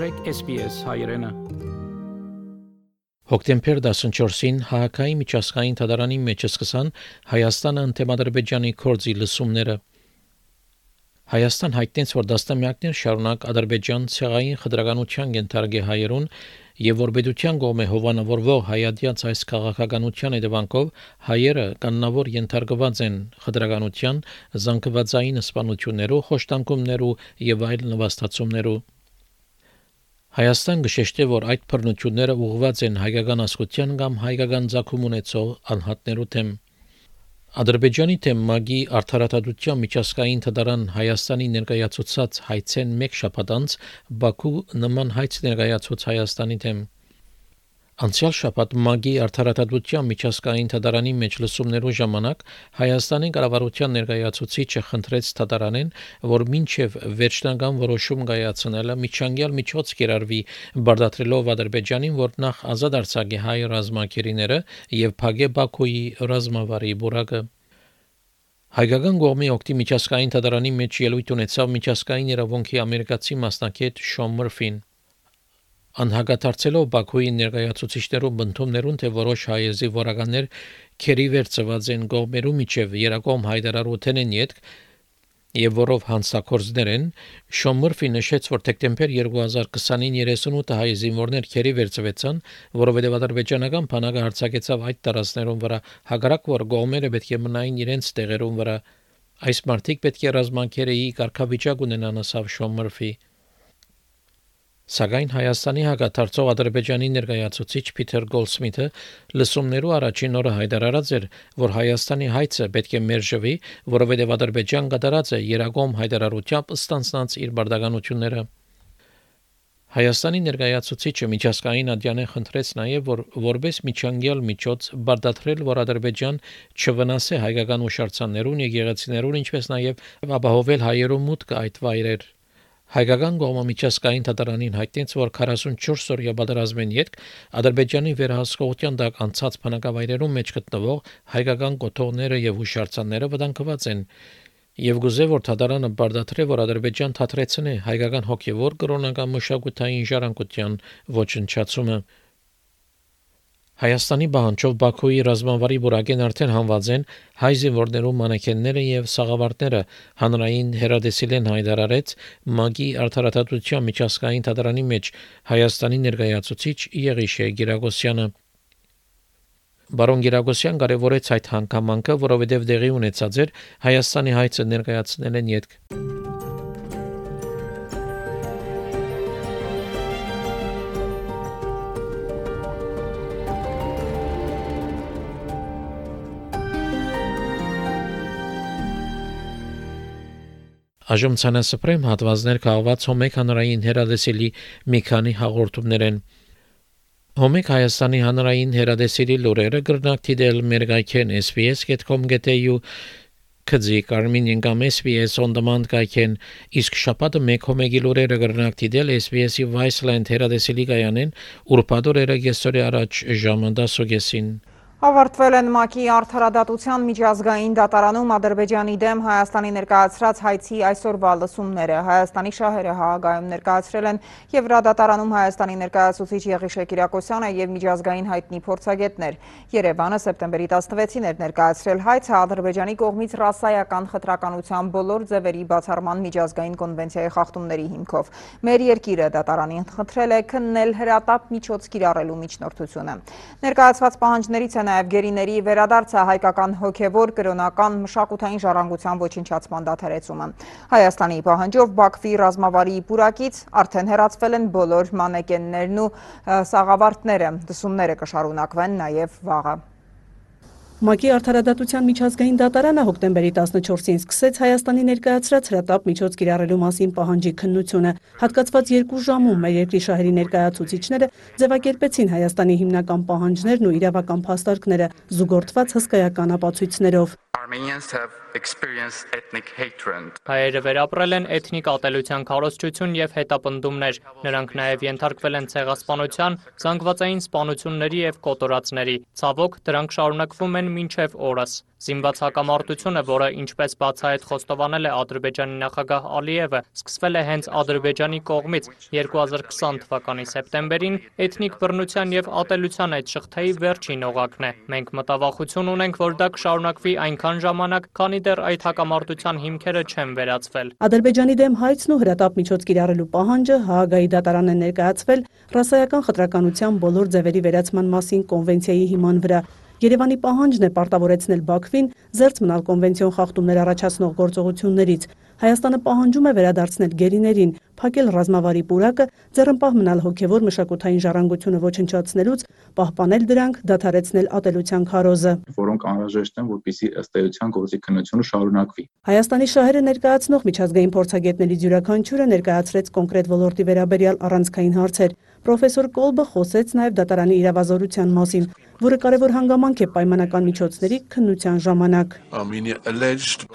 մտրեք SPS հայրենը։ Հոկտեմբեր 14-ին Հայակայի միջազգային թադարանի մեջ սկսան Հայաստանը ընտեմադրբեջանի կորձի լսումները։ Հայաստան հայտնեց, որ դաստամյակներ շարունակ Ադրբեջան ցեղային խտրականության ենթարկե հայերուն եւ որ բեդության կողմէ հովանավորվող հայադյաց այս քաղաքականության հետևանքով հայերը կաննավոր ենթարկված են խտրականության, զանգվածային սպանություններու, խոշտանգումներու եւ այլ նվաստացումներու։ Հայաստան գշեշտե, որ այդ բռնությունները ուղղված են հայկական ասկության կամ հայկական ցակում ունեցող անհատներու դեմ։ Ադրբեջանի թեմ մագի արդարադատության միջազգային թդարան Հայաստանի ներկայացուցած հայցեն մեկ շաբաթ անց Բաքու նման հայց ներկայացուց Հայաստանի թեմ Անցյալ շաբաթ ՄԱԳ-ի արդարադատության միջազգային թատարանի մեջ լսումներու ժամանակ Հայաստանի կառավարության ներկայացուցիչը խնդրեց թատարանեն, որ մինչև վերջնական որոշում կայացնելը միջանկյալ միջոց կերարվի բարդատրելով Ադրբեջանին, որ նախ ազատ արձակի հայ ռազմակերիները եւ փագե Բաքուի ռազմավարի բուրակը Հայկական կողմի օկտի միջազգային թատարանի մեջ ելույթ ունեցավ միջազգային իրավունքի ամերիկացի մասնակետ Շոն Մուրֆին Անհագադարձելով Բաքուի ներկայացուցիչներուն բնդումներուն, թե որոշ հայեզի որականներ քերի վերծված են գողմերու միջև երակոմ հայդարարութեն են յետք եւ որով հանցակորձներ են Շոմուրֆի նշեց որ դեկտեմբեր 2020-ին 38 հայ զինվորներ քերի վերծվեցան որովհետեւ ադրբեջանական բանակը հարձակեցավ այդ տարածքներուն վրա հագարակ որ գողմերը պետք է մնային իրենց տեղերուն վրա այս մարտիկ պետք է ռազմանկերեի կարգավիճակ ունենան ասավ Շոմուրֆի Սակայն Հայաստանի հակաթարցող Ադրբեջանի ներկայացուցիչ Փիթեր Գոլսմիթը լսումներու առաջին օրը հայտարարած էր, որ Հայաստանի հայցը պետք է մերժվի, որովհետև Ադրբեջան կատարած է Երագոմ հայտարարությամբ ստանցնած իր բարդականությունները։ Հայաստանի ներկայացուցիչը միջազգային ադյանը խնդրեց նաև, որ որբես միջանկյալ միջոց բարդատրել, որ Ադրբեջան չվնասե հայկական ուշարձաններուն, եկեղեցիներուն, ինչպես նաև ապահովել հայերու մուտքը այդ վայրեր։ Հայկական կողմը միջազգային դատարանին հայտնեց, որ 44 օրյա պատերազմեն յետք Ադրբեջանի վերահսկողության տակ անցած բնակավայրերում մեջ գտնվող հայկական կոթողները եւ հուշարձանները վտանգված են եւ գուզե որ դատարանը բարդատրե որ Ադրբեջան թատրեցնե հայկական հոգեվոր կրոնական մշակութային ժառանգության ոչնչացումը Հայաստանի բանջով Բաքուի ռազմավարի բուրակեն արդեն հանված են հայ զինվորներու մանեքենները եւ սաղավարտները հանրային հերադեսիլեն հայտարարեց ՄԱԳ-ի արդարադատության միջազգային թատրոնի մեջ Հայաստանի ներկայացուցիչ Եղիշե Գիրագոսյանը Բարոն Գիրագոսյան կարևորեց այդ հանգամանքը, որովհետև դեղի ունեցած էր Հայաստանի հայցը ներկայացնել են յետք Այժմ ցանասպրեմ հատվածներ կահված Հոմեկ հանրային հերադեսիլի մի քանի հաղորդումներ են։ Հոմեկ Հայաստանի հանրային հերադեսիլի լուրերը գրնակ դիտել մեր գայքեն sbs.com.au քծի Կարմինին կամ SBS on demand կայքեն իսկ շաբաթը մեկ հոմեգի լուրերը գրնակ դիտել SBS-ի Viceland հերադեսիլի կայանեն ուրբաթորերը գեսորի առաջ ժամը 10:00-ին Ավարտվել են ՄԱԿ-ի արդարադատության միջազգային դատարանում Ադրբեջանի դեմ Հայաստանի ներկայացրած հայցի այսօրվա լսումները։ Հայաստանի շահերը հաղագայում ներկայացրել են Եվրադատարանում Հայաստանի ներկայացուցիչ Եղիշե Կիրակոսյանը եւ միջազգային հայտնի փորձագետներ։ Երևանը սեպտեմբերի 16-ին էր ներկայացրել հայցը Ադրբեջանի կողմից ռասայական խտրականության բոլոր ձևերի բացառման միջազգային կոնվենցիայի խախտումների հիմքով։ Մեր երկիրը դատարանին խնդրել է քննել հրատապ միջոց կիրառելու միջնորդությունը։ Ներկայացված պահանջներից են նաև գերիների վերադարձը հայկական հոգևոր կրոնական մշակութային ժառանգության ոչնչացման դադարեցումը։ Հայաստանի պահանջով Բաքվի ռազմավարի պուրակից արդեն հեռացվել են բոլոր մանեկեններն ու սաղավարտները։ Դսումները կշարունակվեն նաև վաղը։ ՄԱԿ-ի արդարադատության միջազգային դատարանը հոկտեմբերի 14-ին սկսեց Հայաստանի ներկայացրած հրատապ միջոց կիրառելու մասին պահանջի քննությունը։ Հատկացված երկու ժամում մեր երկրի շահերի ներկայացուցիչները ձևակերպեցին Հայաստանի հիմնական պահանջներն ու իրավական փաստարկները զուգորդված հսկայական ապացույցներով։ Հայերը վերապրել են էթնիկ ատելության քարոզչություն եւ հետապնդումներ։ Նրանք նաեւ ենթարկվել են ցեղասպանության, զանգվածային սպանությունների եւ կոտորածների։ Ցավոք, դրանք շարունակվում են մինչև օրս։ Զինված հակամարտությունը, որը ինչպես բացահայտ խոստովանել է Ադրբեջանի նախագահ Ալիևը, սկսվել է հենց Ադրբեջանի կողմից 2020 թվականի սեպտեմբերին, էթնիկ բռնության եւ ատելության այդ շղթայի վերջին օղակն է։ Մենք մտավախություն ունենք, որ դա կշարունակվի այնքան ժամանակ, քանի դեռ այդ հակամարտության հիմքերը չեն վերացվել։ Ադրբեջանի դեմ հայցն ու հրատապ միջոց կիրառելու պահանջը Հաագայի դատարան է ներկայացվել ռասայական խտրականության բոլոր ձևերի վերացման մասին կոնվենցիայի հիման վրա Երևանի պահանջն է պարտավորեցնել Բաքվին զերծ մնալ կոնվենցիոն խախտումներ առաջացնող գործողություններից։ Հայաստանը պահանջում է վերադարձնել գերիներին, փակել ռազմավարի պուրակը, ձեռնպահ մնալ հոգևոր մշակութային ժառանգությունը ոչնչացնելուց, պահպանել դրանք, դադարեցնել ատելության քարոզը, որոնք անհրաժեշտ են, որպիսի ըստ էության գործի քննությունը շարունակվի։ Հայաստանի շահերը ներկայացնող միջազգային փորձագետներից յուրաքանչյուրը ներկայացրեց կոնկրետ ոլորտի վերաբերյալ առանցքային հարցեր։ Պրոֆեսոր Կոլբը խոսեց նաև դատարանի իրավազորության մասին, որը կարևոր հանգամանք է պայմանական միջոցների քննության ժամանակ։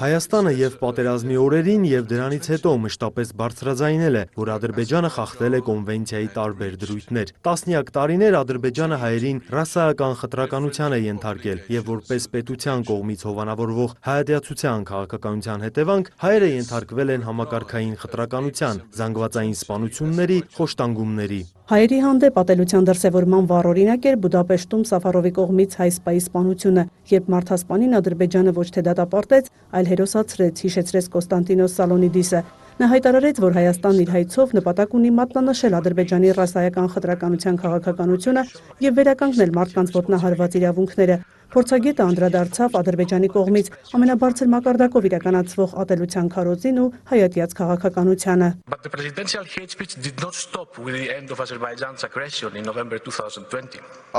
Հայաստանը եւ պատերազմի օրերին եւ դրանից հետո մշտապես բարձրաձայնել է, որ Ադրբեջանը խախտել է կոնվենցիայի տարբեր դրույթներ։ Տասնյակ տարիներ Ադրբեջանը հայերին ռասայական խտրականության է ենթարկել եւ որպես պետության կողմից հովանավորվող հայատյացության քաղաքականության հետևանք հայերը ենթարկվել են համակարգային խտրականության, զանգվածային սպանությունների, խոշտանգումների։ Հայերի հանդեպ ատելության դրսևորման վառ օրինակ էր Բուդապեշտում Սաֆարովի կողմից հայ սպայի սպանությունը, երբ մարդասպանին Ադրբեջանը ոչ թե դատապարտեց, այլ հերոսացրեց, հիշեցրեց Կոստանտինոս Սալոնիդիսը։ Նա հայտարարեց, որ Հայաստանն իր հայցով նպատակ ունի մատնանշել Ադրբեջանի ռասայական խտրականության քաղաքականությունը եւ վերականգնել մարդկանց ոտնահարված իրավունքները։ Փորձագետը անդրադարձավ Ադրբեջանի կողմից ամենաբարձր մակարդակով իրականացվող ատելության քարոզին ու հայատյաց քաղաքականությանը։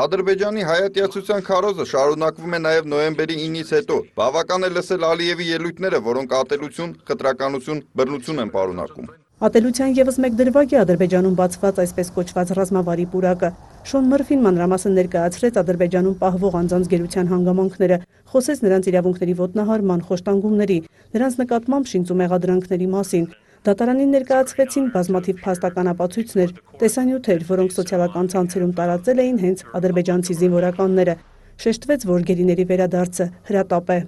Ադրբեջանի հայատյացության քարոզը շարունակվում է նաև նոյեմբերի 9-ից հետո։ Բավական է լսել Ալիևի ելույթները, որոնք ատելություն, խտրականություն, բռնություն են պարունակում։ Ատելության եւս մեկ դրվագ է Ադրբեջանում բացված այսպես կոչված ռազմավարի պուրակը։ Շոն Մրֆին մանրամասն ներկայացրեց Ադրբեջանում պահվող անձանց գերության հանգամանքները, խոսեց նրանց իրավունքների ոտնահարման, խոշտանգումների, նրանց նկատմամբ շինծու մեղադրանքների մասին։ Դատարանին ներկայացվեցին բազմաթիվ փաստական ապացույցներ, տեսանյութեր, որոնք սոցիալական ցանցերում տարածել էին հենց ադրբեջանցի զինվորականները շեշտվեց, որ գերիների վերադարձը հրատապ է։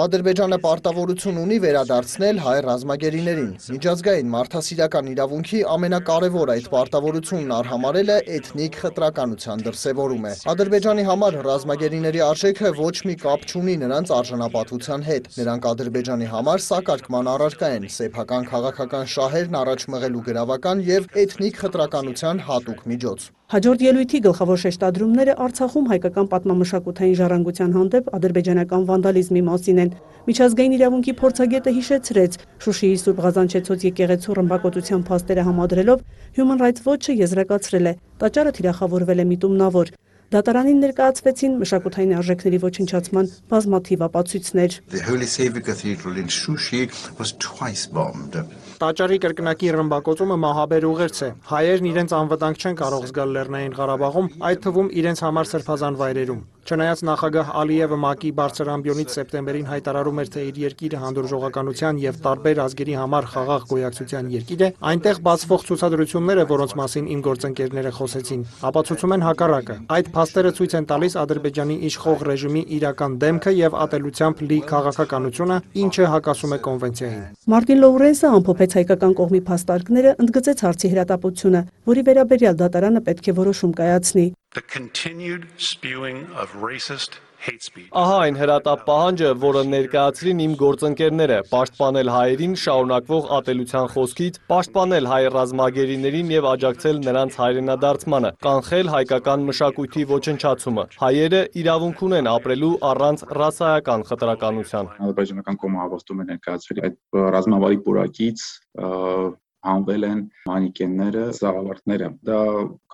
Ադրբեջանը պարտավորություն ունի վերադարձնել հայ ռազմագերիներին։ Միջազգային մարդասիրական իրավունքի ամենակարևոր այդ պարտավորությունն արհամարել է էթնիկ խտրականության դրսևորումը։ Ադրբեջանի համար ռազմագերիների արժեքը ոչ մի կապ չունի նրանց արժանապատվության հետ։ Նրանք Ադրբեջանի համար սակարկման առարկա են, սեփական քաղաքական շահերն առաջ մղելու գրավական եւ էթնիկ խտրականության հատուկ միջոց։ Հաջորդ ելույթի գլխավոր շեշտադրումները Արցախում հայկական պատմամշակութային ժառանգության հանդեպ ադրբեջանական վանդալիզմի մասին են։ Միջազգային իրավունքի փորձագետը հիշեցրեց Շուշիի Սուրբ Ղազանչեցոց եկեղեցու ռմբակոծության փաստերը համադրելով Human Rights Watch-ը եզրակացրել է. տաճարը թիրախավորվել է միտումնավոր։ Դատարանին ներկայացվեցին մշակութային արժեքների ոչնչացման բազմաթիվ ապացույցներ։ The Holy Saviour Cathedral in Shushi was twice bombed. Տաճարի կրկնակի ռմբակոծումը մահաբեր ուղերձ է։ Հայերն իրենց անվտանգ չեն կարող զգալ Լեռնային Ղարաբաղում, այդ թվում իրենց համար սրբազան վայրերում։ Չնայած նախագահ Ալիևը ՄԱԿ-ի բարձր ամբիոնից սեպտեմբերին հայտարարում էր, թե իր երկիրը հանդուրժողականության եւ տարբեր ազգերի համար խաղաղ գոյակցության երկիր է, այնտեղ բացվող ցուցադրությունները, որոնց մասին իմ գործընկերները խոսեցին, ապացուցում են հակառակը։ Այդ փաստերը ցույց են տալիս Ադրբեջանի իշխող ռեժիմի իրական դեմքը եւ ատելությամբ լի քաղաքականությունը, ինչը հակասում է կոնվենցիային։ Մարտին Լոուրենսը ամփոփեց հայկական կողմի փաստարկները, ընդգծեց հարցի հրատապությունը, որի վերաբերյալ դատարանը պետք է որոշում կայացնի։ The continued spewing of racist Ահա այն հրատապ պահանջը, որը ներկայացրին իմ գործընկերները՝ պաշտպանել հայերին շարունակվող ատելության խոսքից, պաշտպանել հայ ռազմագերիներին եւ աջակցել նրանց հայրենադարձմանը, կանխել հայկական մշակույթի ոչնչացումը։ Հայերը իրավունք ունեն ապրելու առանց ռասայական խտրականության։ Ադրբեջանական կողմը հավաստում է ներկայացրել այդ ռազմավարի պուրակից հանվել են մանիկենները, զաղավարտները։ Դա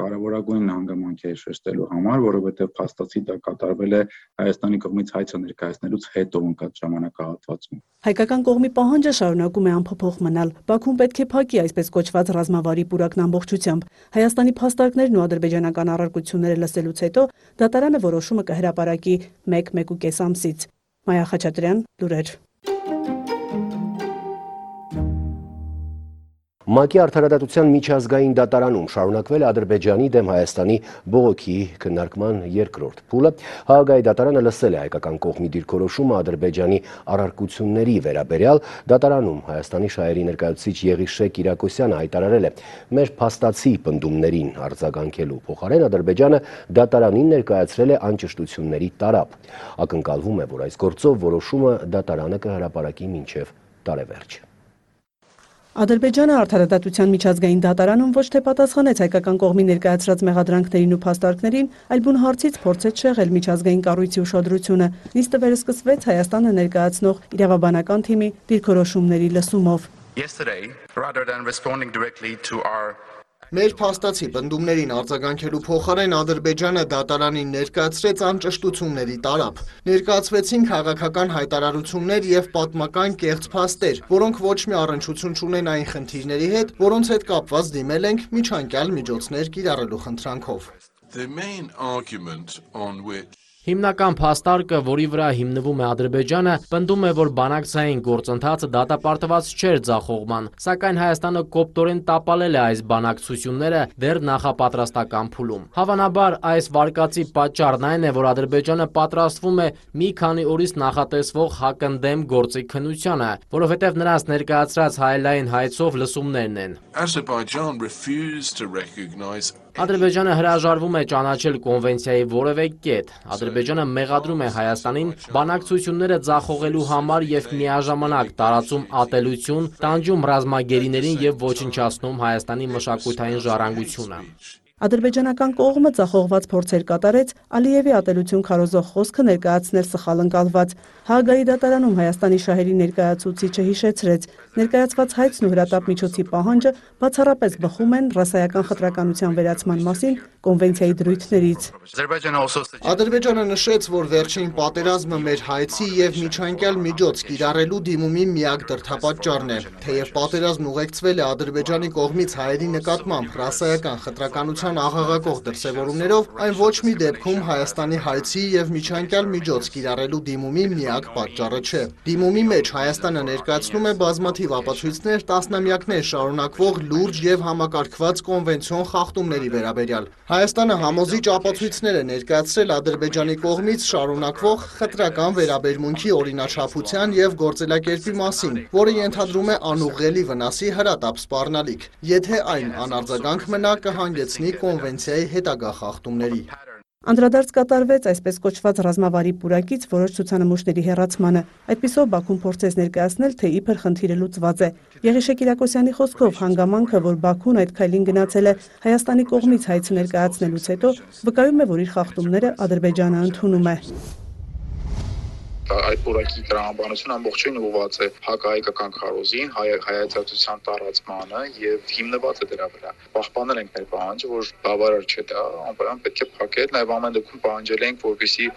կարևորագույն հանգամանք է շեշտելու համար, որովհետև փաստացի դա կատարվել է Հայաստանի կողմից հայցը ներկայացնելուց հետո ընկած ժամանակահատվածում։ Հայկական կողմի պահանջը շարունակում է անփոփոխ մնալ։ Բաքուն պետք է փակի այսպես կոչված ռազմավարի պուրակն ամբողջությամբ։ Հայաստանի փաստարկներն ու ադրբեջանական առարկությունները լսելուց հետո դատարանը որոշումը կհրապարակի 1-1.5 ամսից։ Մայա Խաչատրյան, լուրեր։ ՄԱԿ-ի արդարադատության միջազգային դատարանում շարունակվել է Ադրբեջանի դեմ Հայաստանի բողոքի քննարկման երկրորդ փուլը։ Հաագայի դատարանը լսել է հայկական կողմի դիրքորոշումը Ադրբեջանի առարկությունների վերաբերյալ։ Դատարանում Հայաստանի շահերի ներկայացուցիչ Եղիշե Կիրակոսյանը հայտարարել է. «Մեր փաստացի պնդումներին արձագանքելու փոխարեն Ադրբեջանը դատարանին ներկայացրել է անճշտությունների տարափ։ Ակնկալվում է, որ այս գործով որոշումը դատարանը կհրապարակի մինչև տարեվերջ»։ Ադրբեջանը արդարադատության միջազգային դատարանում ոչ թե պատասխանեց հայկական կողմի ներկայացրած մեղադրանքներին ու փաստարկներին, այլ բուն հարցից փորձեց շեղել միջազգային կառույցի ուշադրությունը։ Նիստը վերսկսվեց Հայաստանը ներկայացնող իրավաբանական թիմի դիրքորոշումների լսումով։ Yesterday, rather than responding directly to our Մեր փաստացի պնդումներին արձագանքելու փոխարեն Ադրբեջանը դատարանին ներկայացրեց անճշտությունների տարափ։ Ներկայացվեցին քաղաքական հայտարարություններ եւ պատմական կեղծ փաստեր, որոնք ոչ մի առնչություն չունեն այն խնդիրների հետ, որոնց հետ կապված դիմել ենք միջանկյալ միջոցներ կիրառելու խնդրանքով։ The main argument on which Հիմնական փաստարկը, որի վրա հիմնվում է Ադրբեջանը, պնդում է, որ բանակցային գործընթացը դատապարտված չէր ձախողման, սակայն Հայաստանը կոպտորեն տապալել է այս բանակցությունները դեռ նախապատրաստական փուլում։ Հավանաբար այս վարկածի պատճառն այն է, որ Ադրբեջանը պատրաստվում է մի քանի օրից նախատեսվող հակընդդեմ գործի քննությանը, որովհետև նրանց ներկայացրած հայելային հայցով լսումներն են։ Azerbaijan refused to recognize Ադրբեջանը հրաժարվում է ճանաչել կոնվենցիայի որևէ կետ։ Ադրբեջանը մեղադրում է Հայաստանին բանակցությունները ձախողելու համար եւ միաժամանակ տարածում ատելություն, տանջում ռազմագերիներին եւ ոչնչացնում Հայաստանի մշակութային ժառանգությունը։ Ադրբեջանական կողմը ձախողված փորձեր կատարեց Ալիևի ատելություն քարոզող խոսքը ներկայացնել սխալ ընկալված։ Հաագայի դատարանում Հայաստանի շահերի ներկայացուցիչը հիշեցրեց, ներկայացված հայցն ու հրատապ միջոցի պահանջը բացառապես բխում են ռասայական խտրականության վերացման մասին կոնվենցիայի դրույթներից։ Ադրբեջանը նշեց, որ վերջին պատերազմը մեր հայցի եւ միջանկյալ միջոց կիրառելու դիմումի միակ դրդապատճառն է։ Թեև պատերազմն ուղեկցվել է Ադրբեջանի կողմից հայերի նկատմամբ ռասայական խտրականության աղաղակող դրսևորումներով, այն ոչ մի դեպքում Հայաստանի հայցի եւ միջանկյալ միջոց կիրառելու դիմումի միակ պատճառը չէ։ Դիմումի մեջ Հայաստանը ներկայացնում է բազմաթիվ ապացույցներ տասնամյակներ շարունակվող լուրջ եւ համակարգված կոնվենցիոն խախտումների վերաբերյալ։ Հայաստանը համոզիչ ապացույցներ է ներկայացրել Ադրբեջանի կողմից շարունակվող խտրական վերաբերմունքի օրինաչափության եւ գործելակերպի մասին, որը ենթադրում է անուղղելի վնասի հրատապ սպառնալիք։ Եթե այն անարձագանք մնա, կհանգեցնի կոնվենցիայի հետագա խախտումների։ Անդրադարձ կատարվեց այսպես կոչված ռազմավարի պուրակից որոշ ցուցանմուշների հերացմանը։ Այդպիսով Բաքուն փորձեց ներկայացնել, թե իբր խնդիրը լուծված է։ Եղիշե Կիրակոսյանի խոսքով հանգամանքը, որ Բաքուն այդ քայլին գնացել է Հայաստանի կողմից հայց ներկայացնելուց հետո, վկայում է, որ իր խախտումները Ադրբեջանը ընդունում է այդ որակի տրամաբանությունը ամբողջովին ուղղված է հակահայկական քարոզին, հայ հայացածության տարածմանը եւ հիմնված է դրա վրա։ Պահպանել ենք մեր պահանջը, որ բավարար չէ դա, անպայման պետք է փակել, նաեւ ամեն դեպքում պահանջել ենք, որպեսզի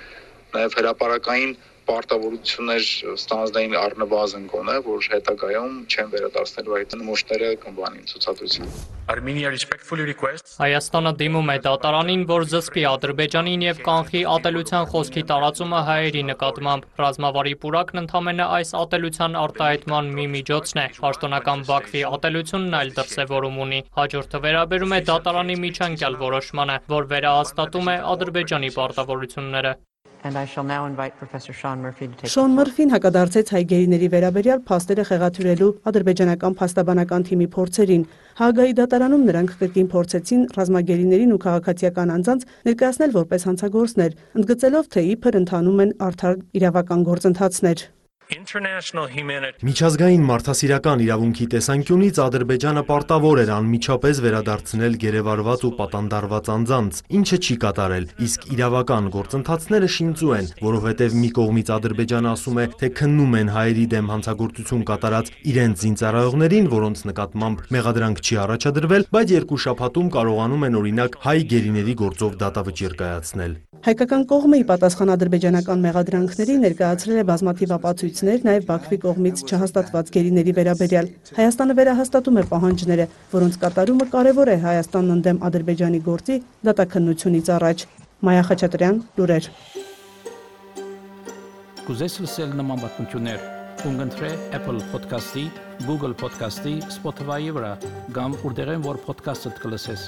նաեւ հրաապարակային պարտավորություններ ստանձնային առնվազն գոնե, որ հետագայում չեն վերադարձնելու այդ նմուշները կմբանին ցուցադրություն։ Armenia respectfully requests Հայաստանը դիմում է դատարանին, որ զսպի Ադրբեջանին եւ կանխի ատելության խոսքի տարածումը հայերի նկատմամբ։ Ռազմավարի պուրակն ընդամենը այս ատելության արտահայտման մի միջոցն է։ Պաշտոնական Բաքվի ատելությունն այլ դրսևորում ունի։ Հաջորդը վերաբերում է դատարանի միջանկյալ որոշմանը, որ վերահաստատում է Ադրբեջանի պարտավորությունները and I shall now invite Professor Sean Murphy to take Sean Murphy-ն հակադարձեց հայգերիների վերաբերյալ փաստերը խեղաթյուրելու ադրբեջանական փաստաբանական թիմի փորձերին։ Հագայի դատարանում նրանք կրկին փորձեցին ռազմագերիներին ու քաղաքացիական անձանց ներկայացնել որպես հանցագործներ, ընդգծելով, թե իբր ընթանում են արդար իրավական գործընթացներ։ Միջազգային մարդասիրական իրավունքի տեսանկյունից Ադրբեջանը պարտավոր էր անմիջապես վերադարձնել գերեվարված ու պատանդարված անձանց, ինչը չի կատարել, իսկ իրավական գործընթացները շինծու են, որովհետև մի կողմից Ադրբեջանը ասում է, թե քննում են հայերի դեմ հանցագործություն կատարած իրենց զինծառայողներին, որոնց նկատմամբ մեղադրանք չի առաջադրվել, բայց երկու շաբաթում կարողանում են օրինակ հայ գերիների գործով դատավճիռ կայացնել։ Հայկական կողմը ի պատասխան ադրբեջանական մեղադրանքների ներկայացրել է բազմաթիվ ապացույցներ նաև Բաքվի կողմից չհաստատված գերիների վերաբերյալ։ Հայաստանը վերահաստատում է պահանջները, որոնց կատարումը կարևոր է Հայաստանն ընդդեմ Ադրբեջանի գործի դատաքննությունից առաջ։ Մայա Խաչատրյան, լուրեր։ Կուզես լսել նման պատմություններ, կընտրե Apple Podcast-ի, Google Podcast-ի, Spotify-ի վրա, կամ որտեղեն որ podcast-ը դուք լսես։